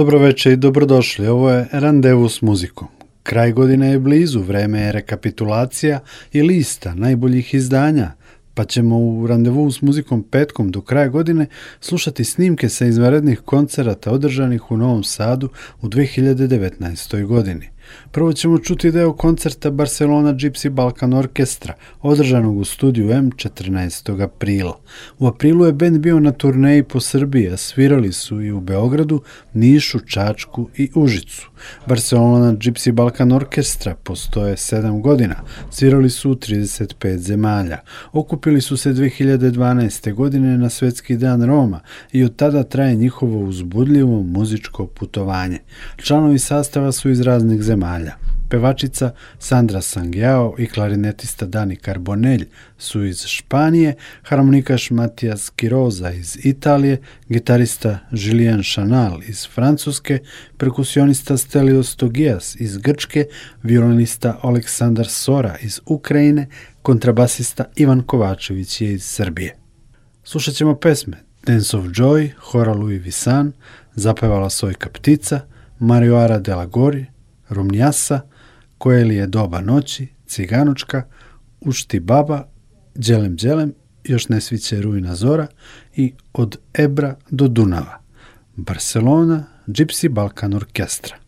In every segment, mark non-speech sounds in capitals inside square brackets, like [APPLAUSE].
Dobroveče i dobrodošli. Ovo je Randevu s muzikom. Kraj godine je blizu, vreme je rekapitulacija i lista najboljih izdanja, pa ćemo u Randevu s muzikom petkom do kraja godine slušati snimke sa izvanrednih koncerata održanih u Novom Sadu u 2019. godini. Prvo ćemo čuti deo koncerta Barcelona Gypsy Balkan Orkestra, održanog u studiju M 14. aprila. U aprilu je bend bio na turneji po Srbiji, a svirali su i u Beogradu, Nišu, Čačku i Užicu. Barcelona Gypsy Balkan Orkestra postoje 7 godina, svirali su u 35 zemalja. Okupili su se 2012. godine na Svetski dan Roma i od tada traje njihovo uzbudljivo muzičko putovanje. Članovi sastava su iz raznih zemalja zemalja. Pevačica Sandra Sangiao i klarinetista Dani Carbonell su iz Španije, harmonikaš Matijas Kiroza iz Italije, gitarista Julien Chanal iz Francuske, perkusionista Stelios Togijas iz Grčke, violinista Aleksandar Sora iz Ukrajine, kontrabasista Ivan Kovačević je iz Srbije. Slušat ćemo pesme Dance of Joy, Hora Louis Visan, Zapevala Sojka ptica, Marioara de la Gori, Rumnjasa, koje li je doba noći, ciganučka, ušti baba, đelem đelem, još ne sviće rujna zora i od Ebra do Dunava. Barcelona, Gypsy Balkan Orkestra.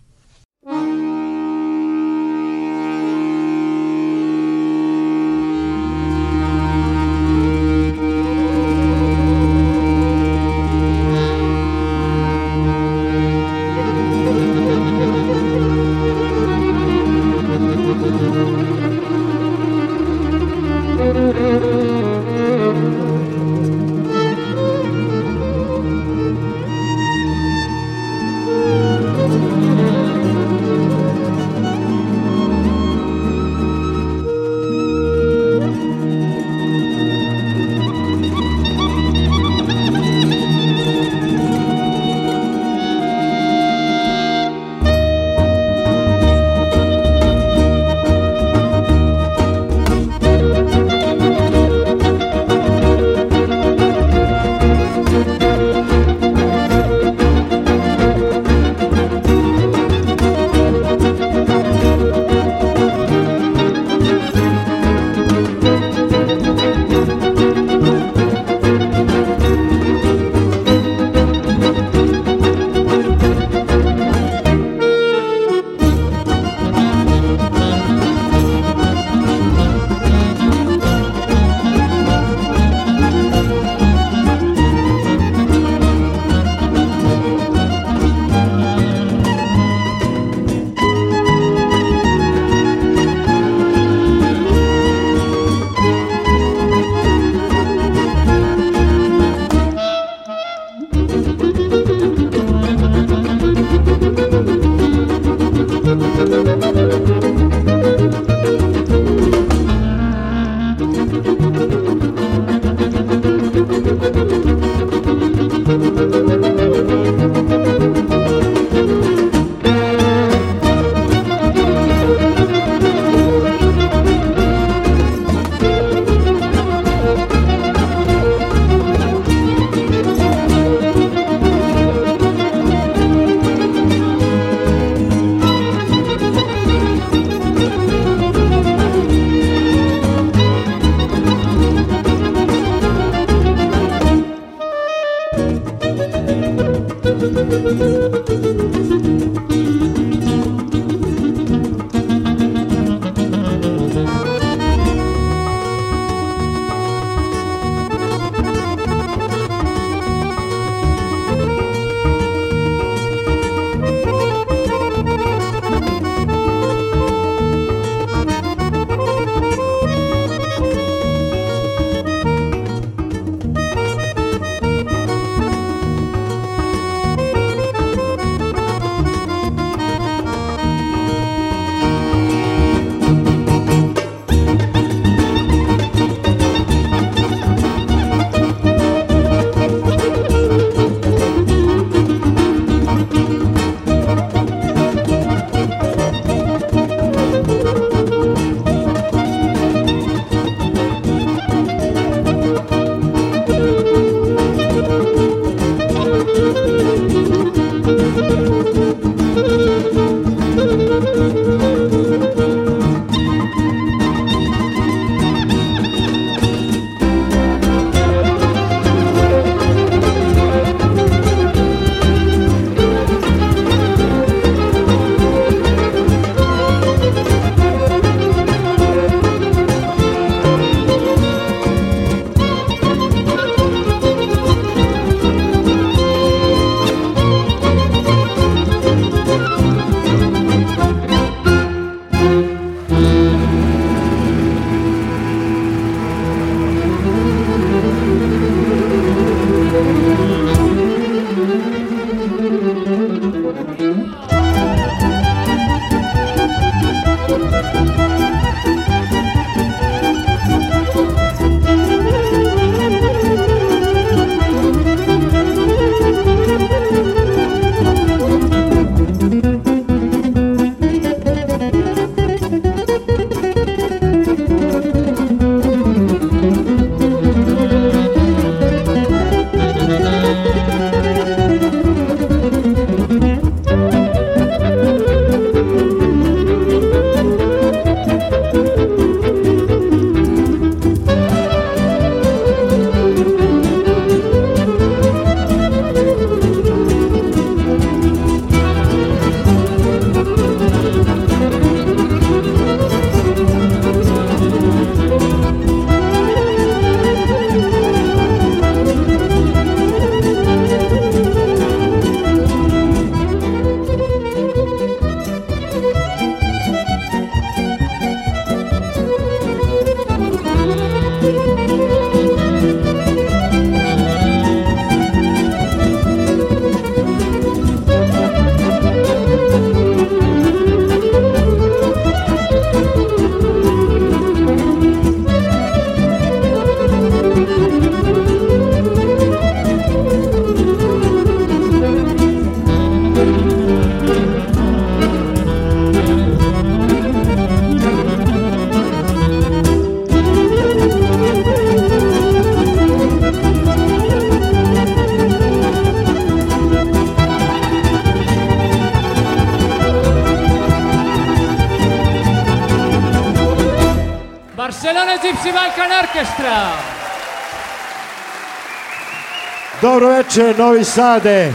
Dobroveče, Novi Sade.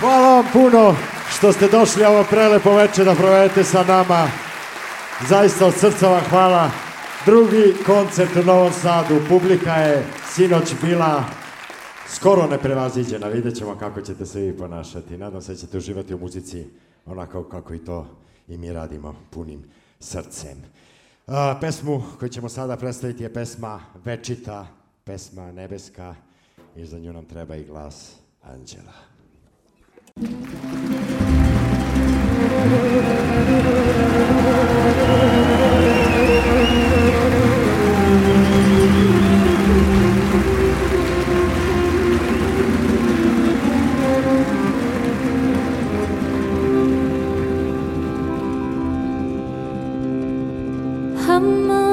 Hvala vam puno što ste došli ovo prelepo večer da provedete sa nama. Zaista od srca vam hvala. Drugi koncert u Novom Sadu. Publika je sinoć bila skoro neprevaziđena. Vidjet ćemo kako ćete se vi ponašati. Nadam se da ćete uživati u muzici onako kako i to i mi radimo punim srcem. Uh, pesmu koju ćemo sada predstaviti je pesma Večita, pesma nebeska i za nju nam treba i glas Anđela. Thank 什么？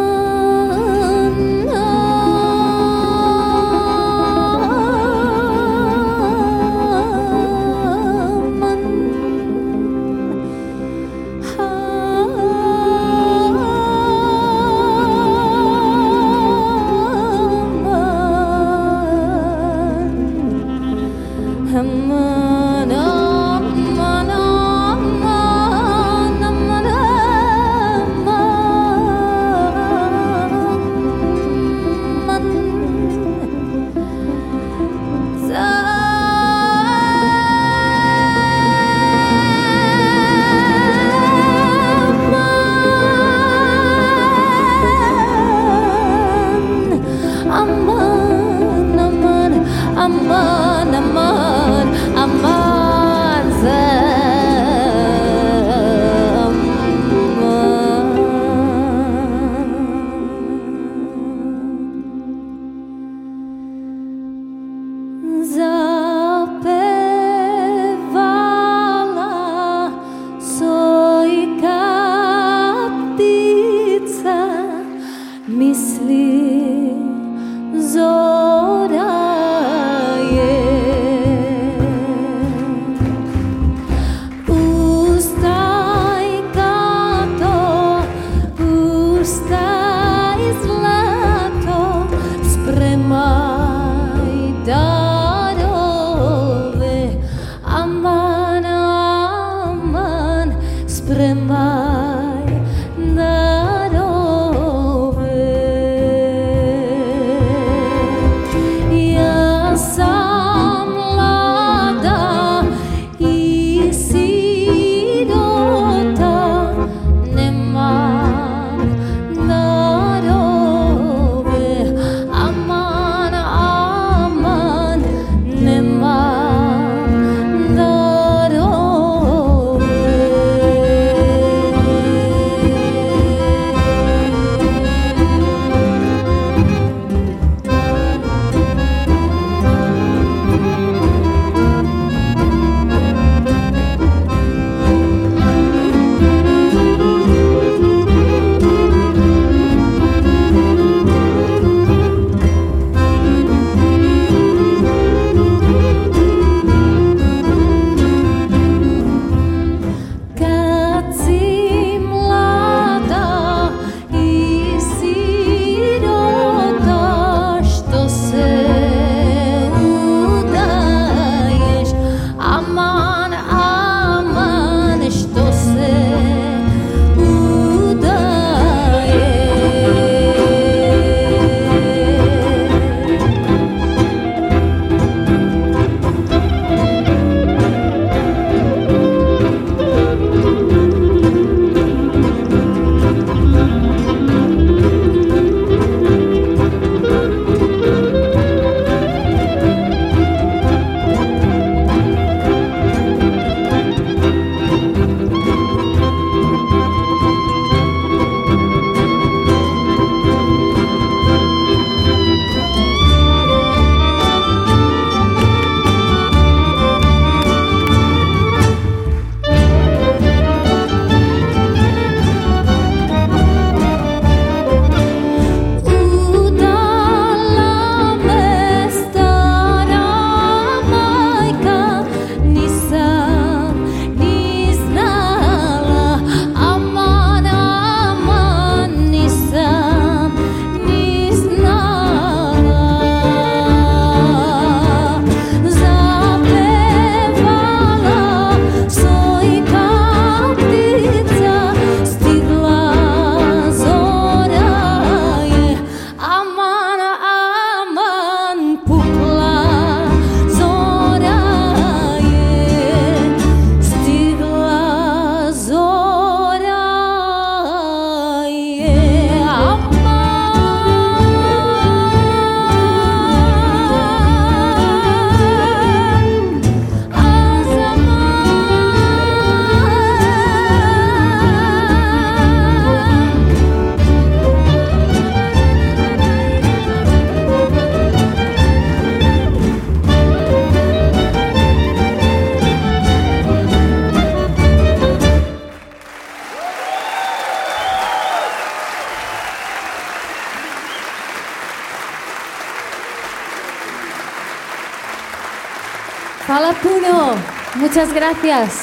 Muchas gracias.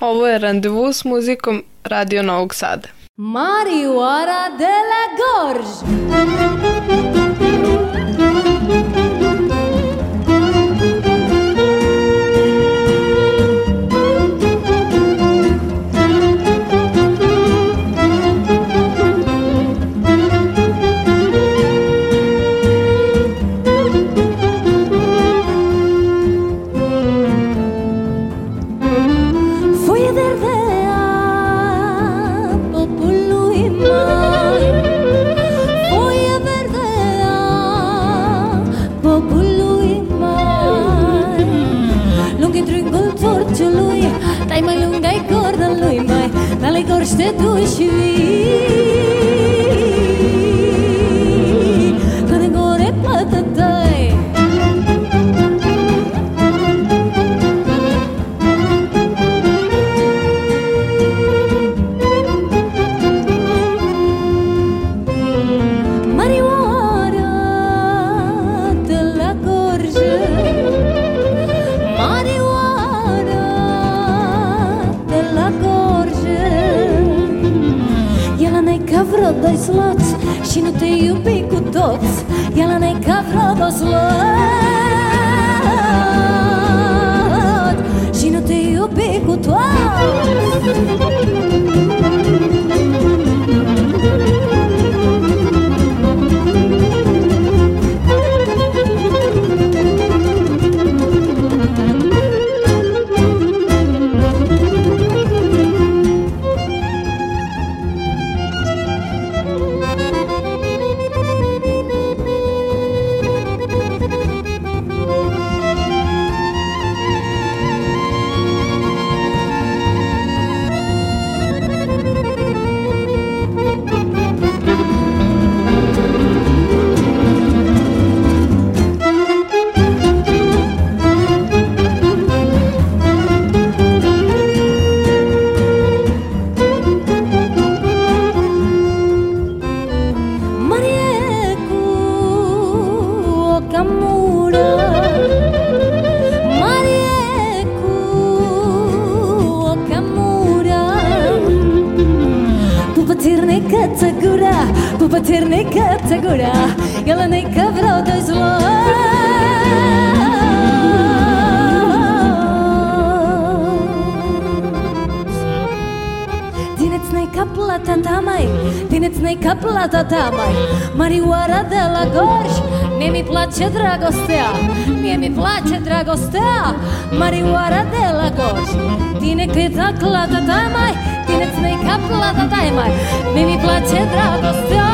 Ovo je randevu s muzikom Radio Novog Sada. Marijuara de la Gorge. dots, la neka plodozlot. Și nu te iubi cu toți. piace dragostea, mie mi place dragostea, Marioara de la Gorj. Tine câta clată dai mai, tine-ți mai cap clată dai mai, mie mi place dragostea.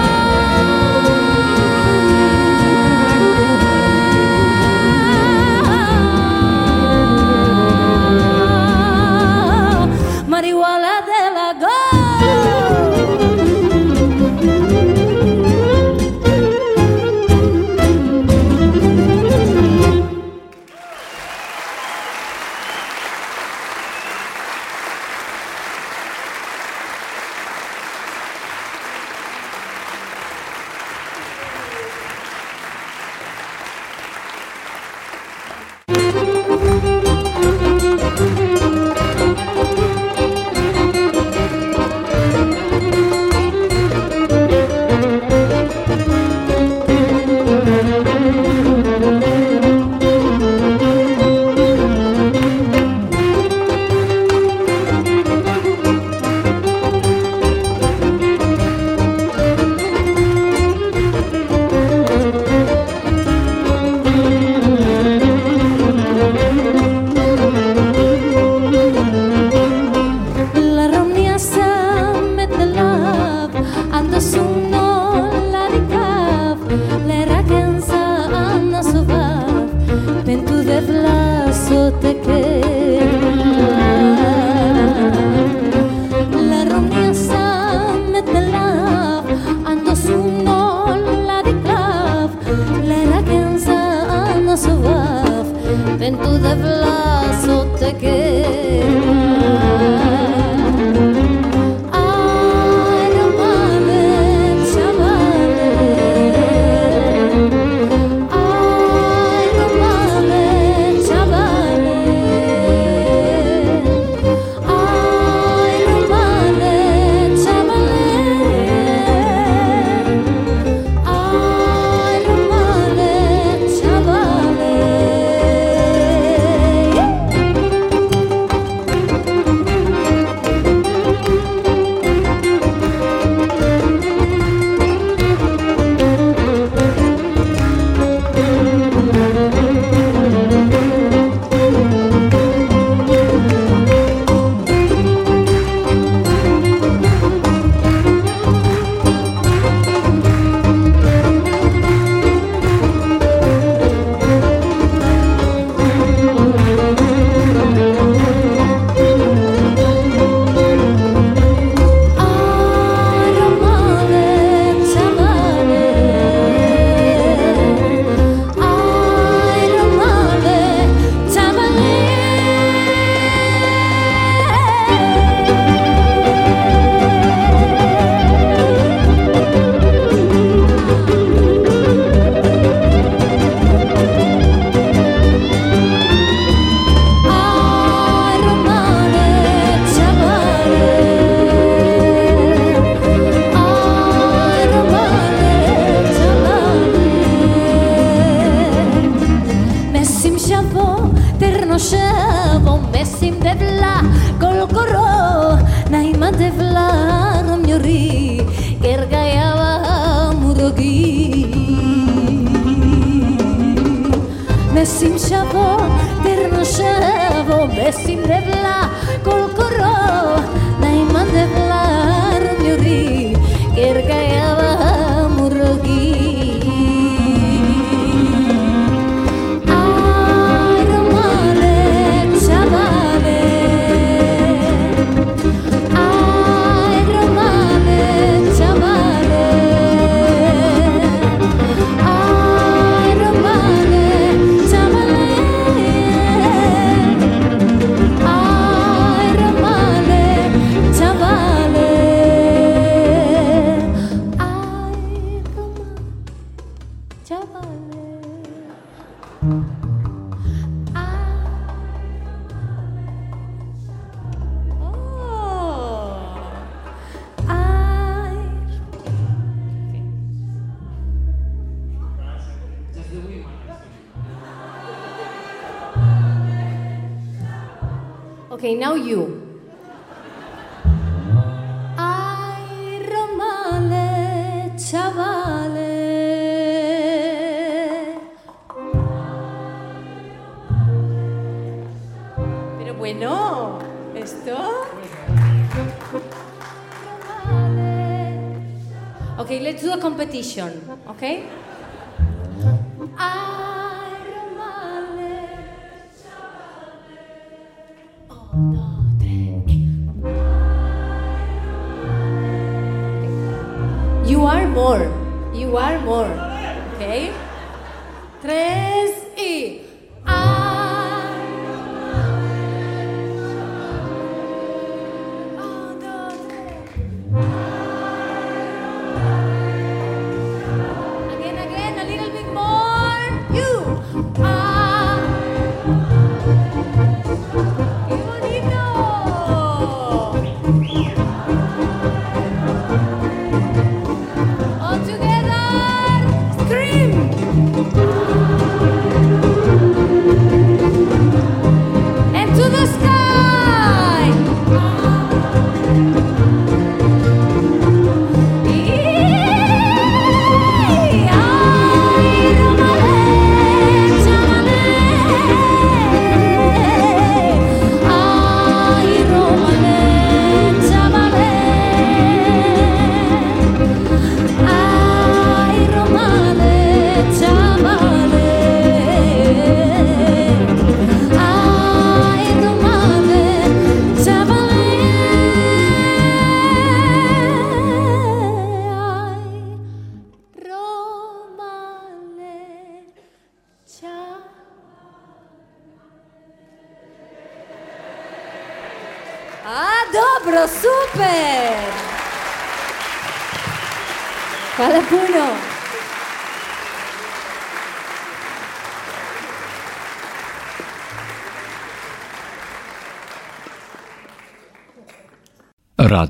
okay?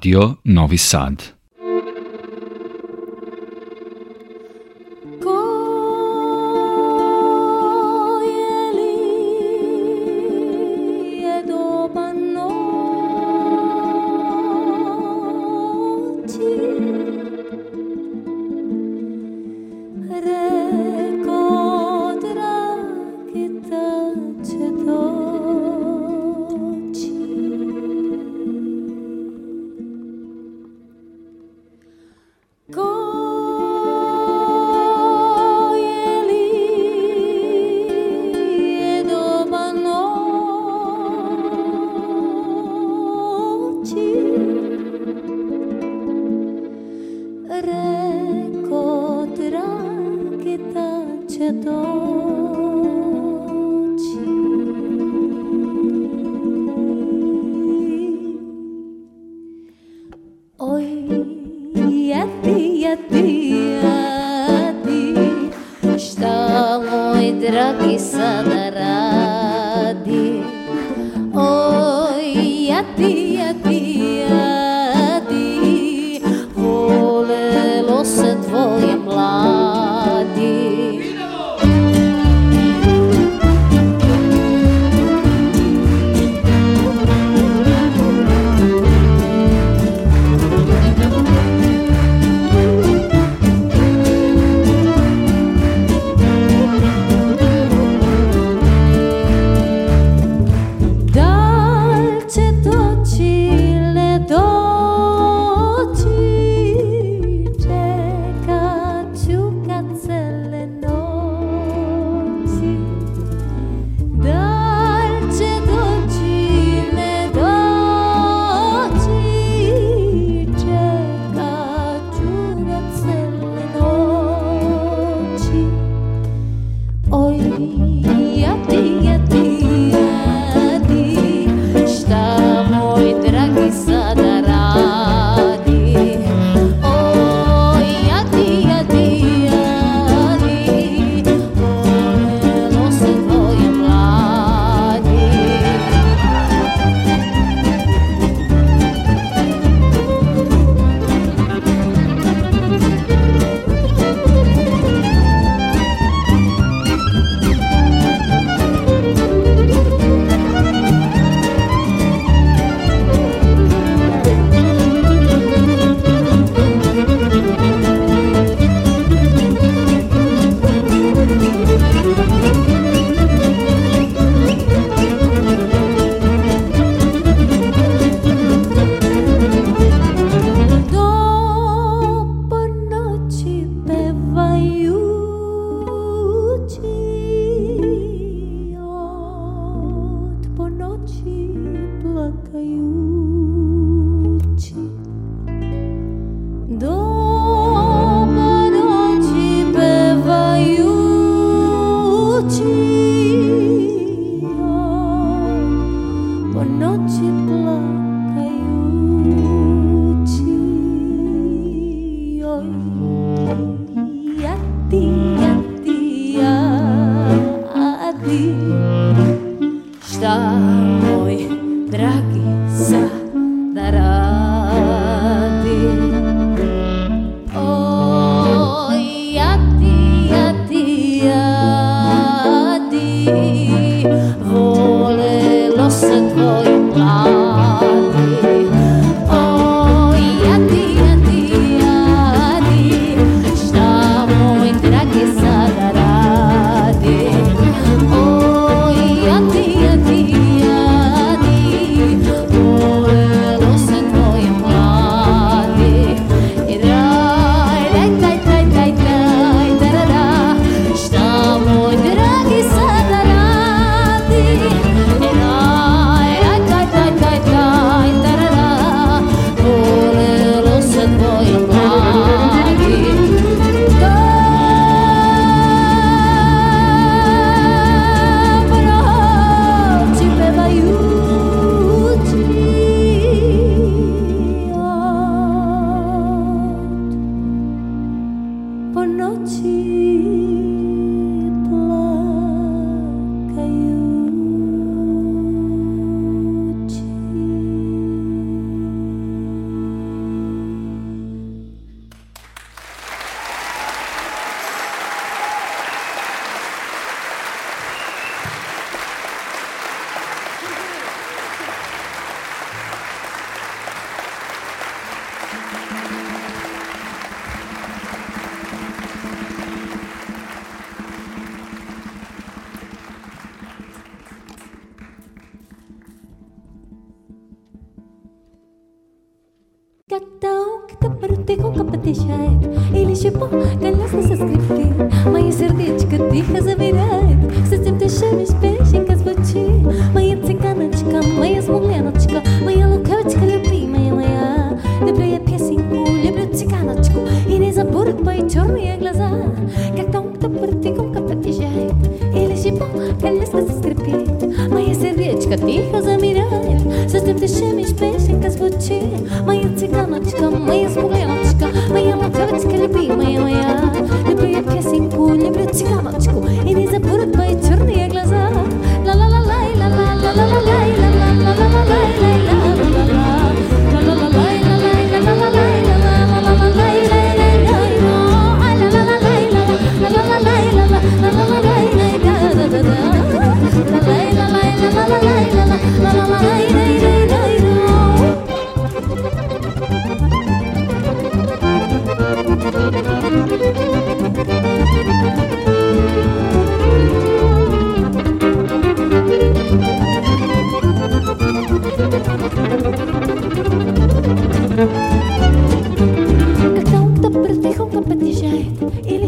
Radio Novi Sad. песню, коляска заскрипит Моя сердечко тихо замирает Заждем ты шемишь, песенка звучит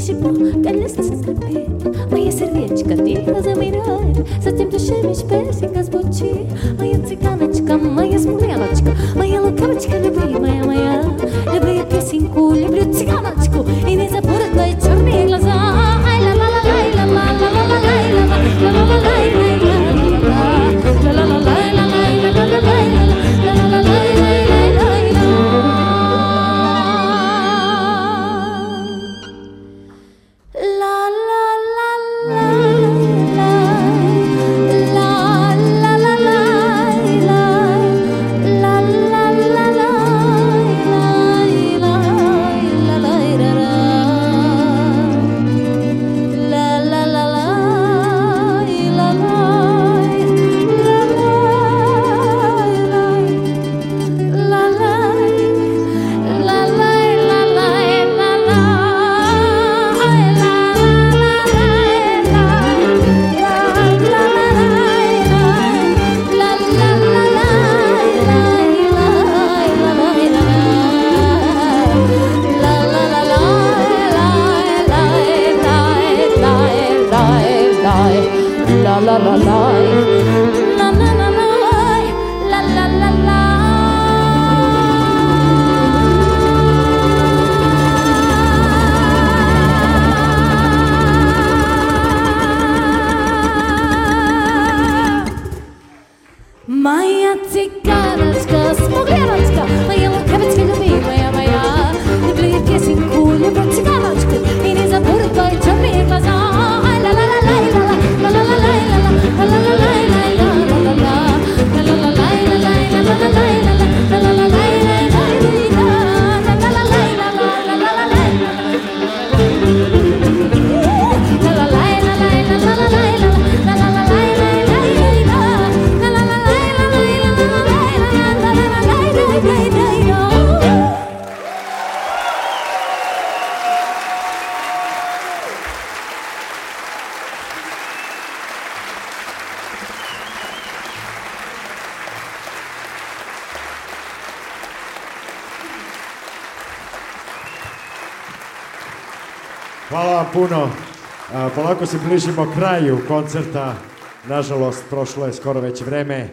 și pur Te-am lăsat să scăpi Mai e serviet și că timp Să te Polako se bližimo kraju koncerta. Nažalost, prošlo je skoro već vreme.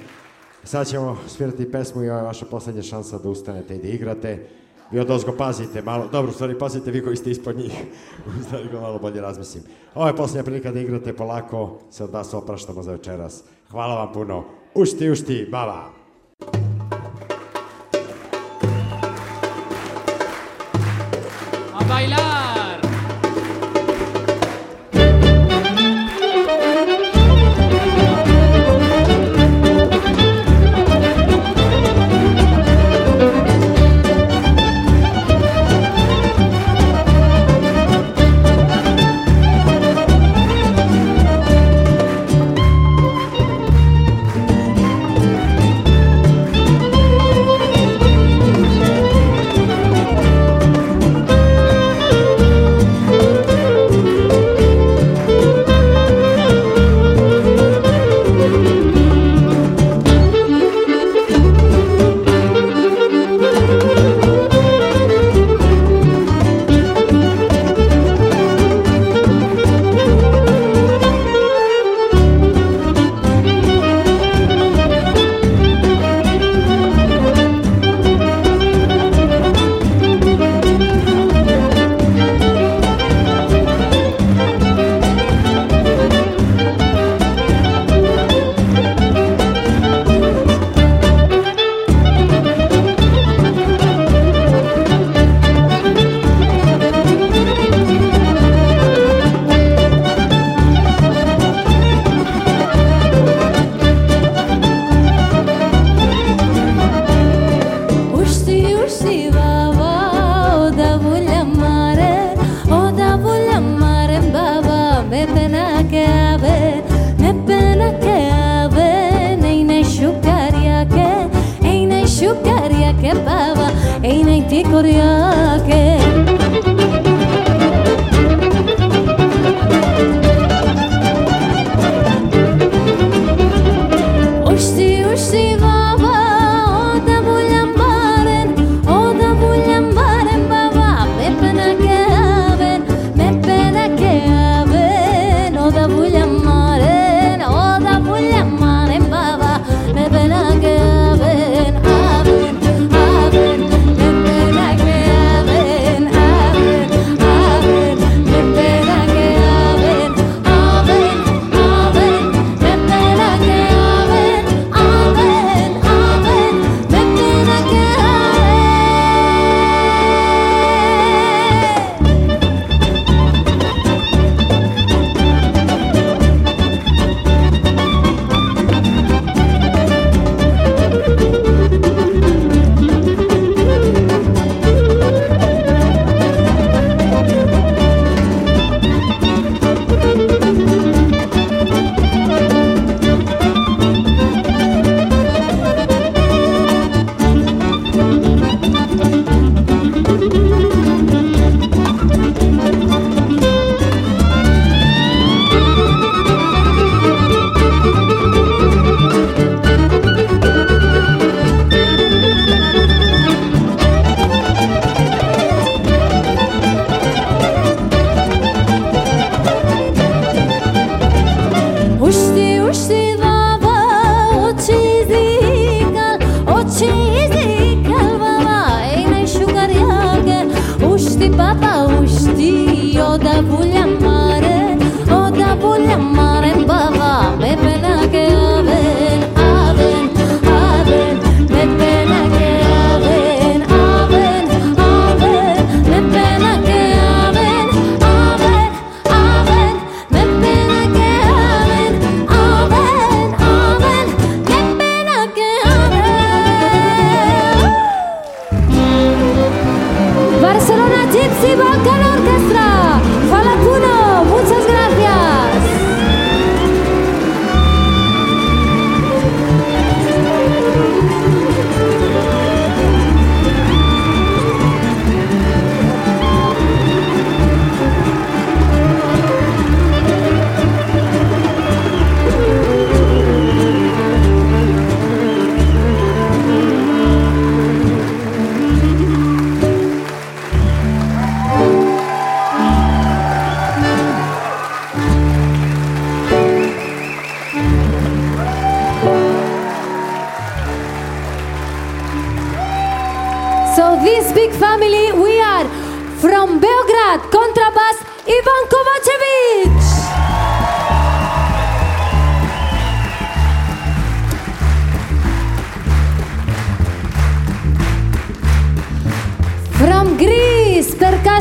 Sad ćemo svirati pesmu i ovo je vaša poslednja šansa da ustanete i da igrate. Vi od ozgo pazite malo, dobro, u stvari pazite vi koji ste ispod njih, [LAUGHS] u ga da malo bolje razmislim. Ovo je poslednja prilika da igrate polako, se od vas opraštamo za večeras. Hvala vam puno. Ušti, ušti, baba!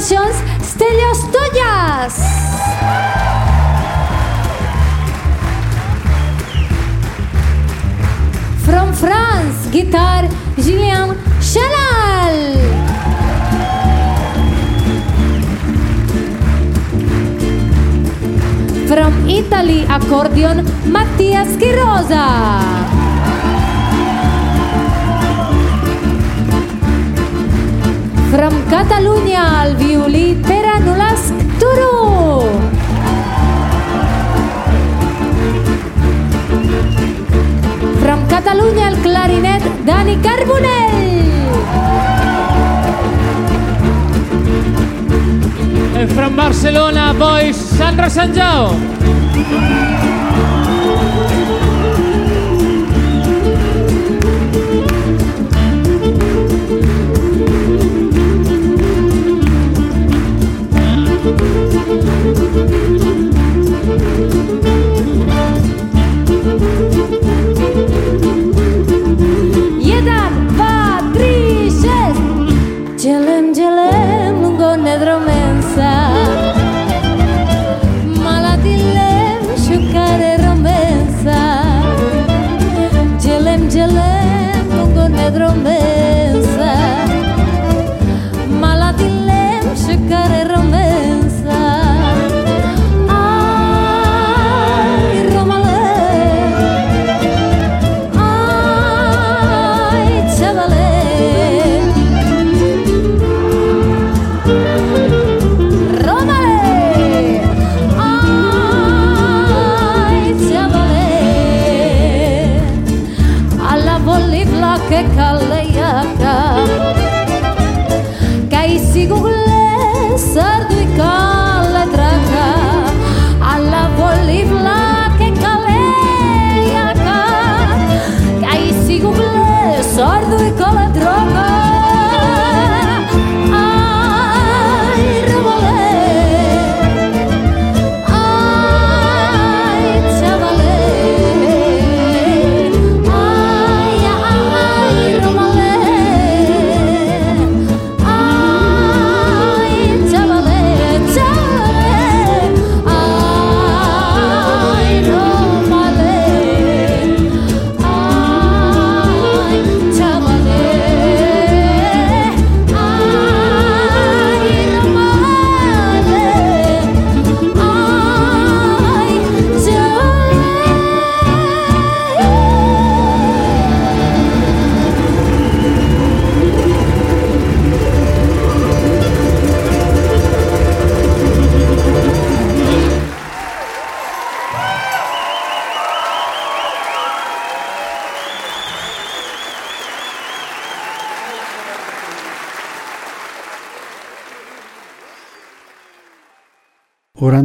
Productions Stelios Toyas. From France, guitar Julien Chalal. From Italy, accordion Mattias Chirosa. From Catalunya, el violí Pere Nolas Turo. From Catalunya, el clarinet Dani Carbonell. And eh, from Barcelona, boys, Sandra Sanjao.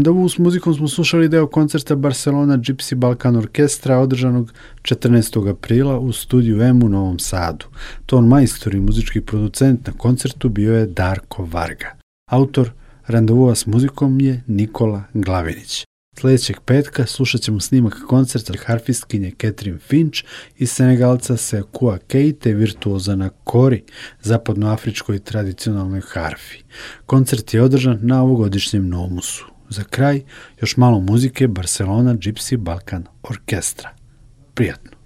Pandovu s muzikom smo slušali deo koncerta Barcelona Gypsy Balkan Orkestra održanog 14. aprila u studiju M u Novom Sadu. Ton majstor i muzički producent na koncertu bio je Darko Varga. Autor Randevuva s muzikom je Nikola Glavinić. Sljedećeg petka slušat ćemo snimak koncerta harfistkinje Catherine Finch i senegalca Sekua Kei te virtuoza na kori, zapadnoafričkoj tradicionalnoj harfi. Koncert je održan na ovogodišnjem Nomusu. Za kraj, još malo muzike Barcelona Gypsy Balkan Orkestra. Prijatno.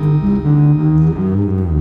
Mm-hmm.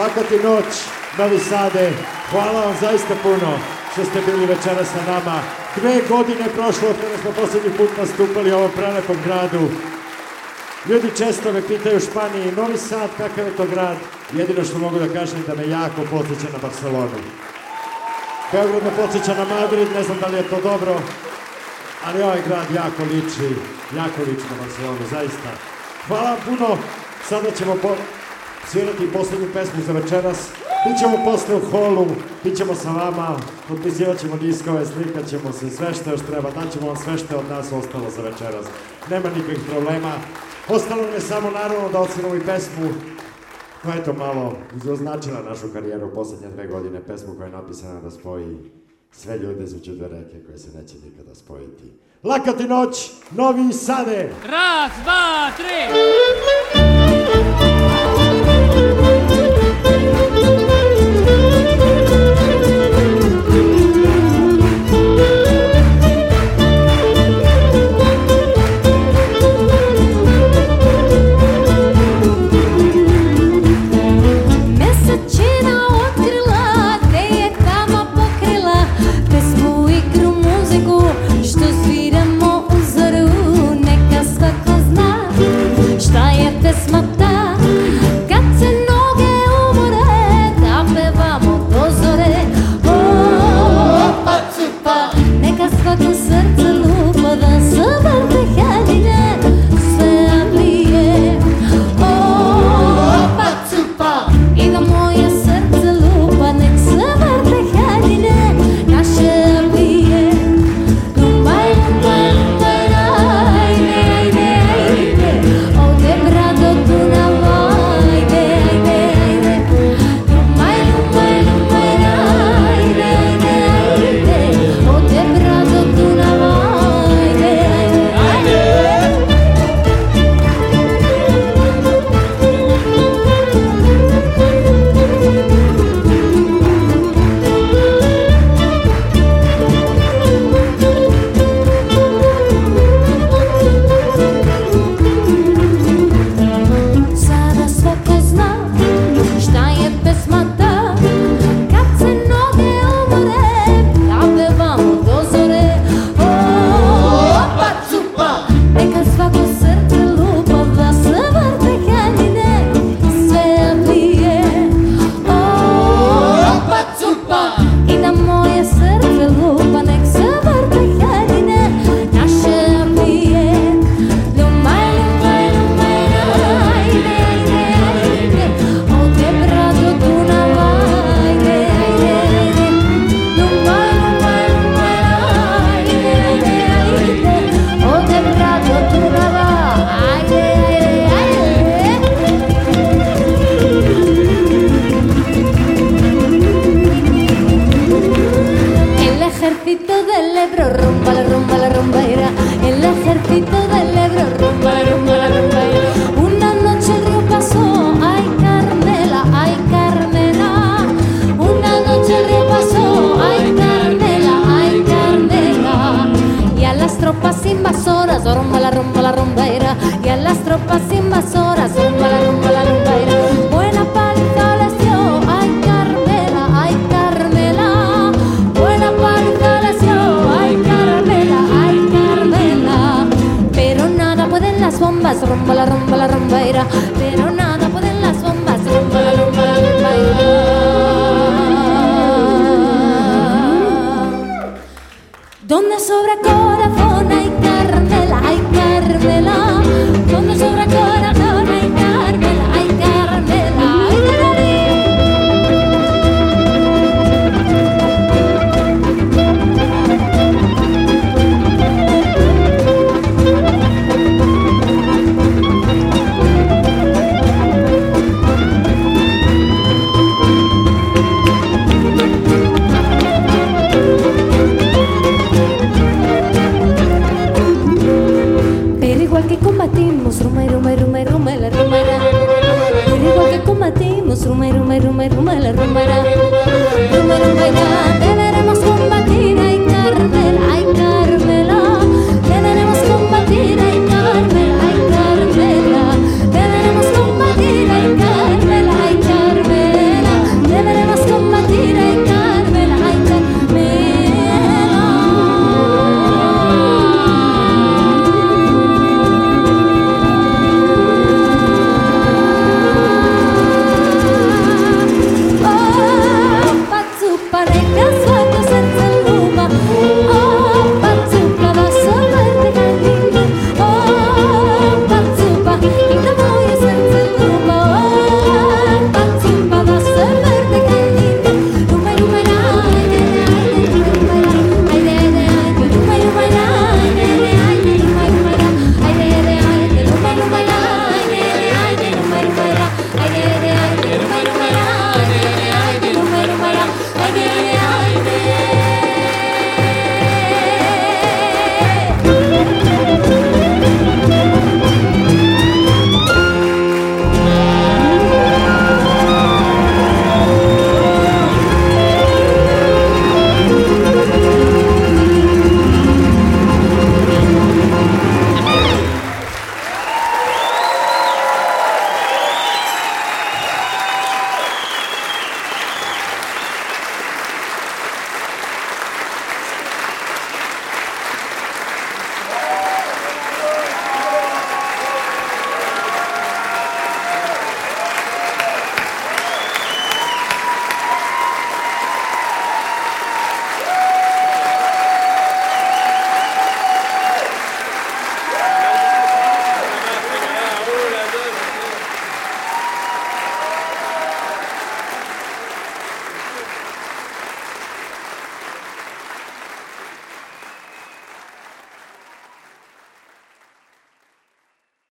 Plakati noć, Novi Sade. Hvala vam zaista puno što ste bili večera sa nama. Dve godine prošlo od kada smo poslednji put nastupali u ovom prelepom gradu. Ljudi često me pitaju u Španiji, Novi Sad, kakav je to grad? Jedino što mogu da kažem da me jako podsjeća na Barcelonu. Beograd me podsjeća na Madrid, ne znam da li je to dobro, ali ovaj grad jako liči, jako liči na Barcelonu, zaista. Hvala puno, sada ćemo... Po svirati poslednju pesmu za večeras. Bićemo posle u holu, bićemo sa vama, potpisivat ćemo diskove, slikat ćemo se, sve što još treba, daćemo vam sve što je od nas ostalo za večeras. Nema nikakvih problema. Ostalo nam je samo naravno da ocenimo i pesmu koja je to malo izoznačila našu karijeru u poslednje dve godine, pesmu koja je napisana da spoji sve ljude između dve reke koje se neće nikada spojiti. Laka ti noć, Novi Sade! Raz, dva, tri!